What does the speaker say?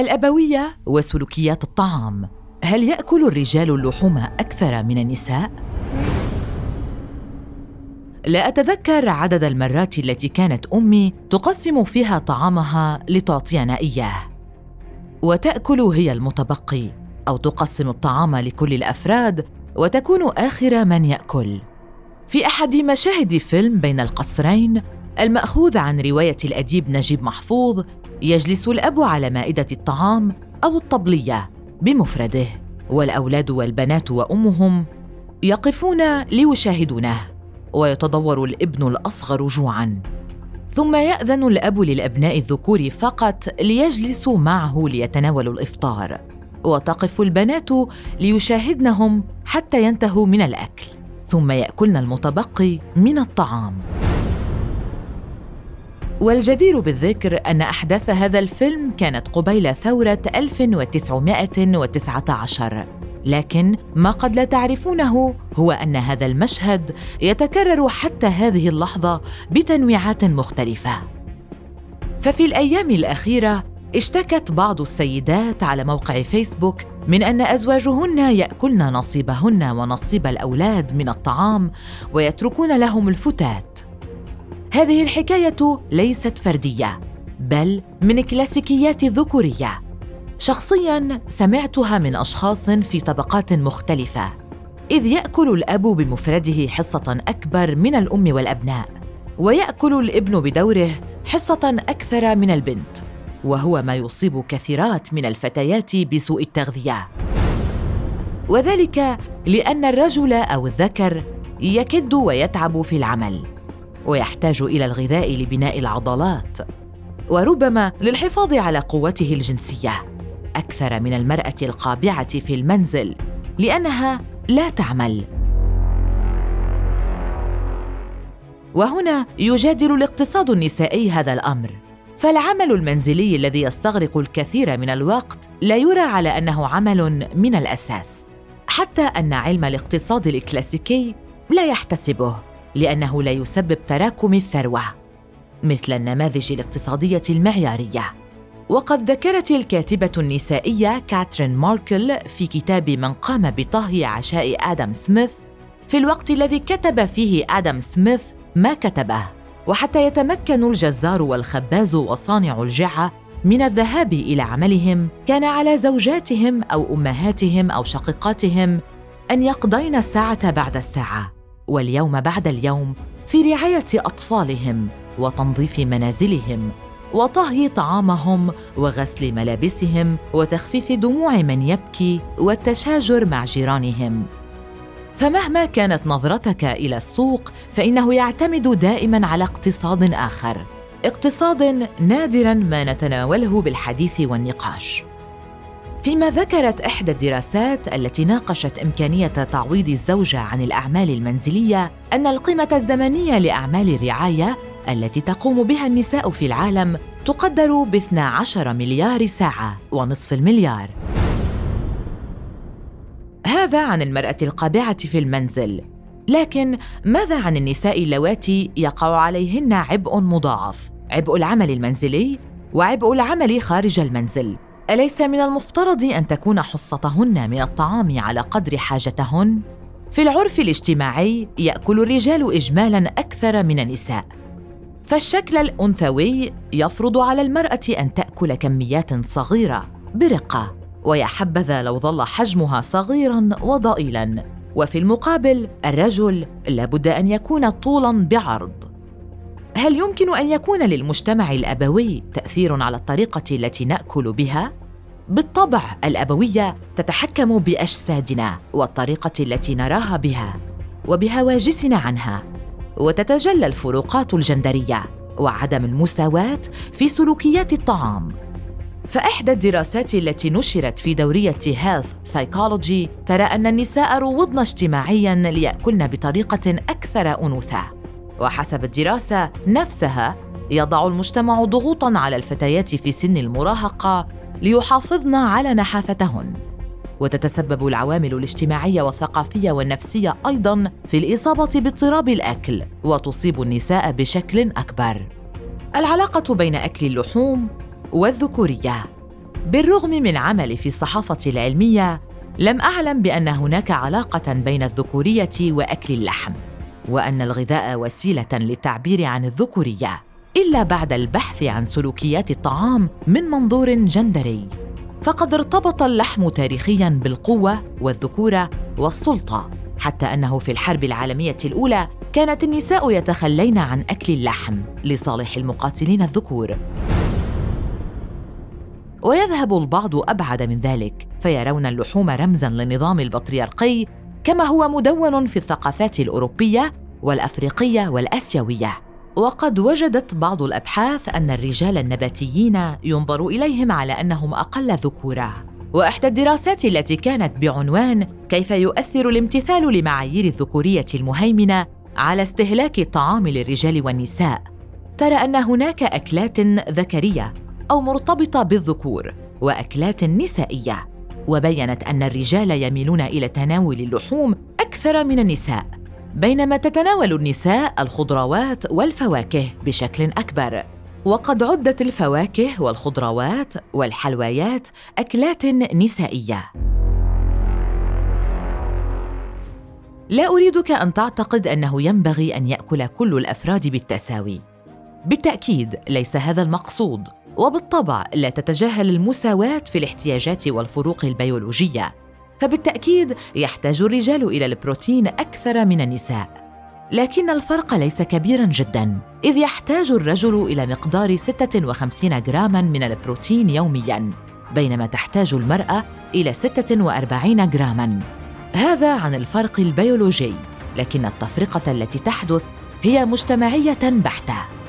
الأبوية وسلوكيات الطعام. هل يأكل الرجال اللحوم أكثر من النساء؟ لا أتذكر عدد المرات التي كانت أمي تقسم فيها طعامها لتعطينا إياه. وتأكل هي المتبقي أو تقسم الطعام لكل الأفراد وتكون آخر من يأكل. في أحد مشاهد فيلم بين القصرين المأخوذ عن رواية الأديب نجيب محفوظ يجلس الأب على مائدة الطعام أو الطبلية بمفرده والأولاد والبنات وأمهم يقفون ليشاهدونه ويتضور الإبن الأصغر جوعا. ثم يأذن الأب للأبناء الذكور فقط ليجلسوا معه ليتناولوا الإفطار وتقف البنات ليشاهدنهم حتى ينتهوا من الأكل. ثم يأكلن المتبقي من الطعام. والجدير بالذكر أن أحداث هذا الفيلم كانت قبيل ثورة 1919 لكن ما قد لا تعرفونه هو أن هذا المشهد يتكرر حتى هذه اللحظة بتنويعات مختلفة. ففي الأيام الأخيرة اشتكت بعض السيدات على موقع فيسبوك من أن أزواجهن يأكلن نصيبهن ونصيب الأولاد من الطعام ويتركون لهم الفتات. هذه الحكاية ليست فردية بل من كلاسيكيات الذكوريه شخصيا سمعتها من أشخاص في طبقات مختلفة إذ يأكل الأب بمفرده حصة أكبر من الأم والأبناء ويأكل الابن بدوره حصة أكثر من البنت وهو ما يصيب كثيرات من الفتيات بسوء التغذية. وذلك لأن الرجل أو الذكر يكد ويتعب في العمل. ويحتاج إلى الغذاء لبناء العضلات. وربما للحفاظ على قوته الجنسية أكثر من المرأة القابعة في المنزل لأنها لا تعمل. وهنا يجادل الاقتصاد النسائي هذا الأمر. فالعمل المنزلي الذي يستغرق الكثير من الوقت لا يرى على أنه عمل من الأساس حتى أن علم الاقتصاد الكلاسيكي لا يحتسبه. لأنه لا يسبب تراكم الثروة مثل النماذج الاقتصادية المعيارية. وقد ذكرت الكاتبة النسائية كاترين ماركل في كتاب من قام بطهي عشاء آدم سميث في الوقت الذي كتب فيه آدم سميث ما كتبه. وحتى يتمكن الجزار والخباز وصانع الجعه من الذهاب إلى عملهم كان على زوجاتهم أو أمهاتهم أو شقيقاتهم أن يقضين الساعة بعد الساعة. واليوم بعد اليوم في رعاية أطفالهم وتنظيف منازلهم وطهي طعامهم وغسل ملابسهم وتخفيف دموع من يبكي والتشاجر مع جيرانهم. فمهما كانت نظرتك إلى السوق فإنه يعتمد دائما على اقتصاد آخر اقتصاد نادرا ما نتناوله بالحديث والنقاش. فيما ذكرت إحدى الدراسات التي ناقشت إمكانية تعويض الزوجة عن الأعمال المنزلية أن القيمة الزمنية لأعمال الرعاية التي تقوم بها النساء في العالم تقدر ب 12 مليار ساعة ونصف المليار. هذا عن المرأة القابعة في المنزل. لكن ماذا عن النساء اللواتي يقع عليهن عبء مضاعف عبء العمل المنزلي وعبء العمل خارج المنزل؟ أليس من المفترض أن تكون حصتهن من الطعام على قدر حاجتهن؟ في العرف الاجتماعي يأكل الرجال اجمالا أكثر من النساء فالشكل الأنثوي يفرض على المرأة أن تأكل كميات صغيرة برقة ويا حبذا لو ظل حجمها صغيرا وضئيلا وفي المقابل الرجل لابد أن يكون طولا بعرض. هل يمكن أن يكون للمجتمع الأبوي تأثير على الطريقة التي نأكل بها؟ بالطبع الأبوية تتحكم بأجسادنا والطريقة التي نراها بها وبهواجسنا عنها وتتجلى الفروقات الجندرية وعدم المساواة في سلوكيات الطعام. فإحدى الدراسات التي نشرت في دورية Health Psychology ترى أن النساء روضن اجتماعياً ليأكلن بطريقة أكثر أنوثة. وحسب الدراسة نفسها يضع المجتمع ضغوطاً على الفتيات في سن المراهقة ليحافظن على نحافتهن. وتتسبب العوامل الاجتماعية والثقافية والنفسية أيضا في الإصابة باضطراب الأكل وتصيب النساء بشكل أكبر. العلاقة بين أكل اللحوم والذكورية. بالرغم من عملي في الصحافة العلمية لم أعلم بأن هناك علاقة بين الذكورية وأكل اللحم وأن الغذاء وسيلة للتعبير عن الذكورية. إلا بعد البحث عن سلوكيات الطعام من منظور جندري. فقد ارتبط اللحم تاريخياً بالقوة والذكورة والسلطة حتى أنه في الحرب العالمية الأولى كانت النساء يتخلين عن أكل اللحم لصالح المقاتلين الذكور. ويذهب البعض أبعد من ذلك فيرون اللحوم رمزا للنظام البطريرقي كما هو مدون في الثقافات الأوروبية والأفريقية والآسيوية. وقد وجدت بعض الأبحاث أن الرجال النباتيين ينظر إليهم على أنهم أقل ذكوره وإحدى الدراسات التي كانت بعنوان كيف يؤثر الامتثال لمعايير الذكورية المهيمنة على استهلاك الطعام للرجال والنساء. ترى أن هناك أكلات ذكرية أو مرتبطة بالذكور وأكلات نسائية. وبينت أن الرجال يميلون إلى تناول اللحوم أكثر من النساء. بينما تتناول النساء الخضروات والفواكه بشكل أكبر. وقد عدت الفواكه والخضروات والحلويات أكلات نسائية. لا أريدك أن تعتقد أنه ينبغي أن يأكل كل الأفراد بالتساوي. بالتأكيد ليس هذا المقصود. وبالطبع لا تتجاهل المساواة في الاحتياجات والفروق البيولوجية. فبالتأكيد يحتاج الرجال إلى البروتين أكثر من النساء. لكن الفرق ليس كبيرا جدا إذ يحتاج الرجل إلى مقدار 56 جراما من البروتين يوميا بينما تحتاج المرأة إلى 46 جراما. هذا عن الفرق البيولوجي لكن التفرقة التي تحدث هي مجتمعية بحتة.